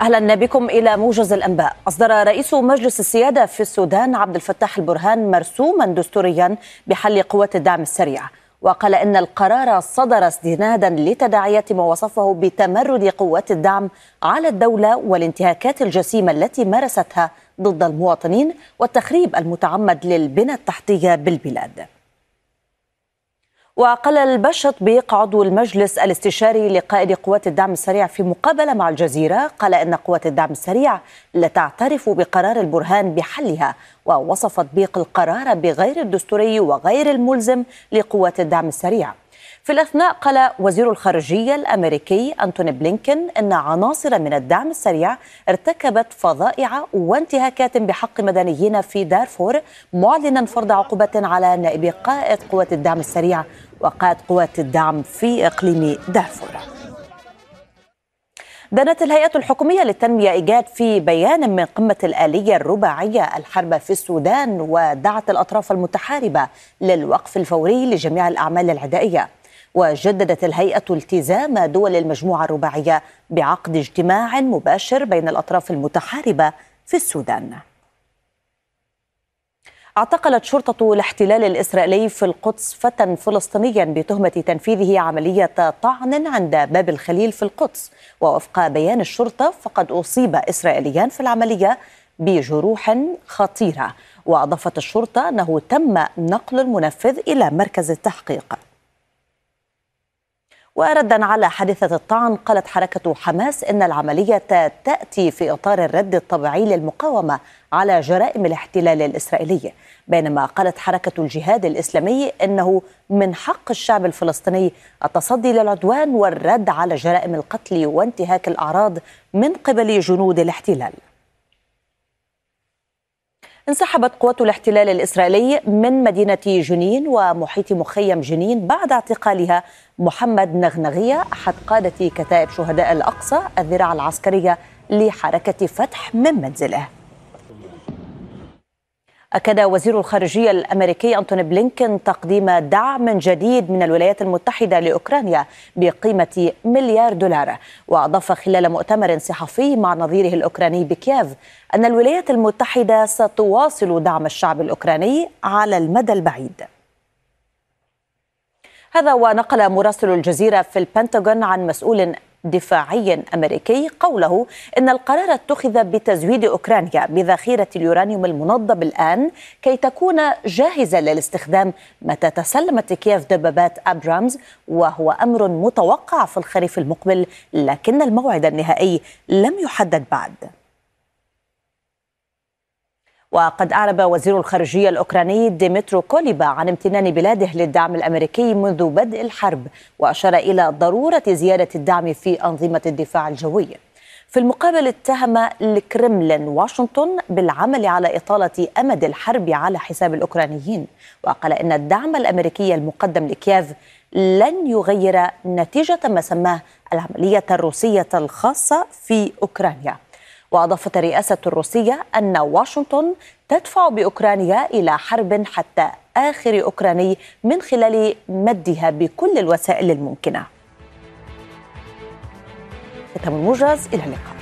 أهلا بكم إلى موجز الأنباء. أصدر رئيس مجلس السيادة في السودان عبد الفتاح البرهان مرسوما دستوريا بحل قوات الدعم السريع وقال إن القرار صدر استنادا لتداعيات ما وصفه بتمرد قوات الدعم على الدولة والانتهاكات الجسيمة التي مارستها ضد المواطنين والتخريب المتعمد للبنى التحتية بالبلاد. وقال البشط بيق عضو المجلس الاستشاري لقائد قوات الدعم السريع في مقابلة مع الجزيرة قال إن قوات الدعم السريع لا تعترف بقرار البرهان بحلها ووصفت بيق القرار بغير الدستوري وغير الملزم لقوات الدعم السريع. في الأثناء قال وزير الخارجية الأمريكي أنتوني بلينكن أن عناصر من الدعم السريع ارتكبت فظائع وانتهاكات بحق مدنيين في دارفور معلنا فرض عقوبة على نائب قائد قوات الدعم السريع وقائد قوات الدعم في إقليم دارفور. دانت الهيئة الحكومية للتنمية إيجاد في بيان من قمة الآلية الرباعية الحرب في السودان ودعت الأطراف المتحاربة للوقف الفوري لجميع الأعمال العدائية. وجددت الهيئة التزام دول المجموعة الرباعية بعقد اجتماع مباشر بين الأطراف المتحاربة في السودان. اعتقلت شرطة الاحتلال الإسرائيلي في القدس فتى فلسطينيا بتهمة تنفيذه عملية طعن عند باب الخليل في القدس. ووفق بيان الشرطة فقد أصيب إسرائيليان في العملية بجروح خطيرة. وأضافت الشرطة أنه تم نقل المنفذ إلى مركز التحقيق. وردا على حادثة الطعن قالت حركة حماس إن العملية تأتي في إطار الرد الطبيعي للمقاومة على جرائم الاحتلال الإسرائيلي. بينما قالت حركة الجهاد الإسلامي إنه من حق الشعب الفلسطيني التصدي للعدوان والرد على جرائم القتل وانتهاك الأعراض من قبل جنود الاحتلال. انسحبت قوات الاحتلال الإسرائيلي من مدينة جنين ومحيط مخيم جنين بعد اعتقالها محمد نغنغية أحد قادة كتائب شهداء الأقصى الذراع العسكرية لحركة فتح من منزله. أكد وزير الخارجية الأمريكي أنتوني بلينكن تقديم دعم جديد من الولايات المتحدة لأوكرانيا بقيمة مليار دولار. وأضاف خلال مؤتمر صحفي مع نظيره الأوكراني بكييف أن الولايات المتحدة ستواصل دعم الشعب الأوكراني على المدى البعيد. هذا ونقل مراسل الجزيرة في البنتاغون عن مسؤول دفاعي أمريكي قوله إن القرار اتخذ بتزويد أوكرانيا بذخيرة اليورانيوم المنضب الآن كي تكون جاهزة للاستخدام متى تسلمت كييف دبابات أبرامز وهو أمر متوقع في الخريف المقبل لكن الموعد النهائي لم يحدد بعد. وقد أعرب وزير الخارجية الأوكراني ديمترو كوليبا عن امتنان بلاده للدعم الأمريكي منذ بدء الحرب وأشار إلى ضرورة زيادة الدعم في أنظمة الدفاع الجوي. في المقابل اتهم الكرملين واشنطن بالعمل على إطالة أمد الحرب على حساب الأوكرانيين وقال إن الدعم الأمريكي المقدم لكييف لن يغير نتيجة ما سماه العملية الروسية الخاصة في أوكرانيا. وأضافت الرئاسة الروسية أن واشنطن تدفع بأوكرانيا إلى حرب حتى آخر أوكراني من خلال مدها بكل الوسائل الممكنة. ختام الموجز إلى اللقاء.